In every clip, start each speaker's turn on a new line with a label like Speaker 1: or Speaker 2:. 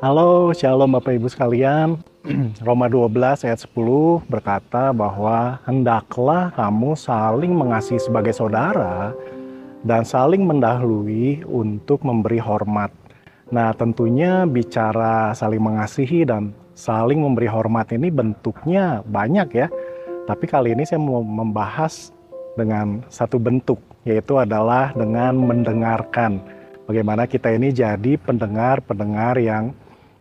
Speaker 1: Halo, Shalom Bapak Ibu sekalian. Roma 12 ayat 10 berkata bahwa hendaklah kamu saling mengasihi sebagai saudara dan saling mendahului untuk memberi hormat. Nah, tentunya bicara saling mengasihi dan saling memberi hormat ini bentuknya banyak ya. Tapi kali ini saya mau membahas dengan satu bentuk, yaitu adalah dengan mendengarkan. Bagaimana kita ini jadi pendengar-pendengar yang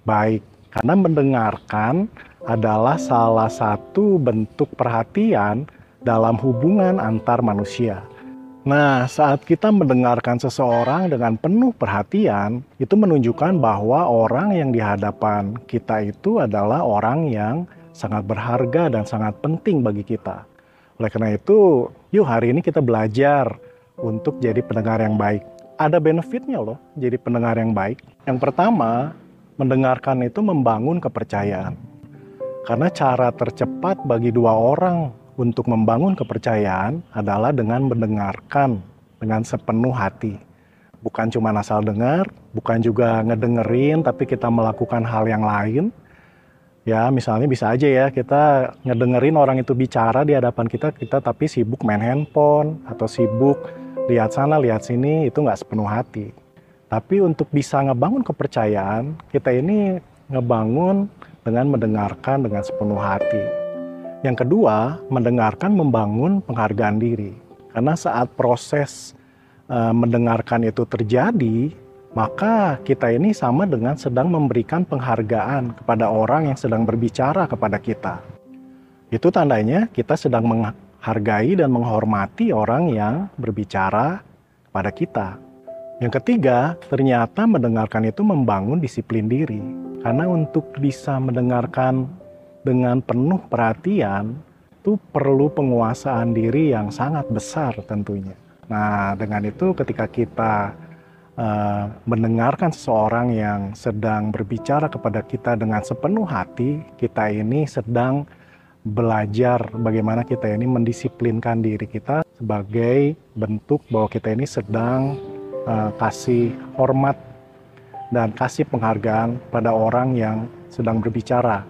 Speaker 1: baik. Karena mendengarkan adalah salah satu bentuk perhatian dalam hubungan antar manusia. Nah, saat kita mendengarkan seseorang dengan penuh perhatian, itu menunjukkan bahwa orang yang di hadapan kita itu adalah orang yang sangat berharga dan sangat penting bagi kita. Oleh karena itu, yuk hari ini kita belajar untuk jadi pendengar yang baik. Ada benefitnya loh jadi pendengar yang baik. Yang pertama, mendengarkan itu membangun kepercayaan. Karena cara tercepat bagi dua orang untuk membangun kepercayaan adalah dengan mendengarkan dengan sepenuh hati. Bukan cuma asal dengar, bukan juga ngedengerin, tapi kita melakukan hal yang lain. Ya, misalnya bisa aja ya, kita ngedengerin orang itu bicara di hadapan kita, kita tapi sibuk main handphone, atau sibuk lihat sana, lihat sini, itu nggak sepenuh hati. Tapi untuk bisa ngebangun kepercayaan, kita ini ngebangun dengan mendengarkan dengan sepenuh hati. Yang kedua, mendengarkan membangun penghargaan diri. Karena saat proses uh, mendengarkan itu terjadi, maka kita ini sama dengan sedang memberikan penghargaan kepada orang yang sedang berbicara kepada kita. Itu tandanya kita sedang menghargai dan menghormati orang yang berbicara kepada kita. Yang ketiga, ternyata mendengarkan itu membangun disiplin diri. Karena untuk bisa mendengarkan dengan penuh perhatian, itu perlu penguasaan diri yang sangat besar tentunya. Nah, dengan itu ketika kita uh, mendengarkan seseorang yang sedang berbicara kepada kita dengan sepenuh hati, kita ini sedang belajar bagaimana kita ini mendisiplinkan diri kita sebagai bentuk bahwa kita ini sedang uh, kasih hormat dan kasih penghargaan pada orang yang sedang berbicara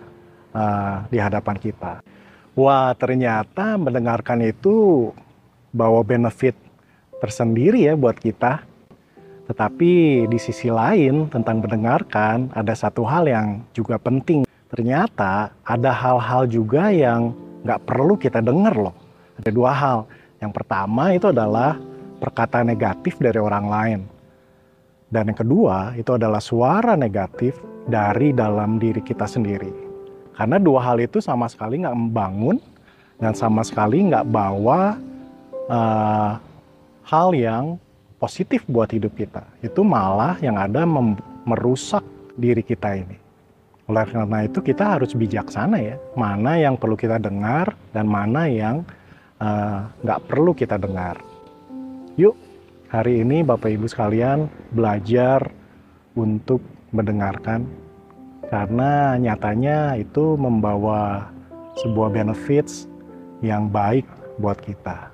Speaker 1: uh, di hadapan kita. Wah, ternyata mendengarkan itu bawa benefit tersendiri ya buat kita. Tetapi di sisi lain tentang mendengarkan ada satu hal yang juga penting. Ternyata ada hal-hal juga yang nggak perlu kita dengar loh. Ada dua hal. Yang pertama itu adalah perkataan negatif dari orang lain. Dan yang kedua, itu adalah suara negatif dari dalam diri kita sendiri. Karena dua hal itu sama sekali nggak membangun dan sama sekali nggak bawa uh, hal yang positif buat hidup kita. Itu malah yang ada merusak diri kita ini. Oleh karena itu kita harus bijaksana ya, mana yang perlu kita dengar dan mana yang eh, nggak uh, perlu kita dengar. Yuk, hari ini Bapak Ibu sekalian belajar untuk mendengarkan karena nyatanya itu membawa sebuah benefits yang baik buat kita.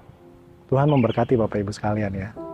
Speaker 1: Tuhan memberkati Bapak Ibu sekalian ya.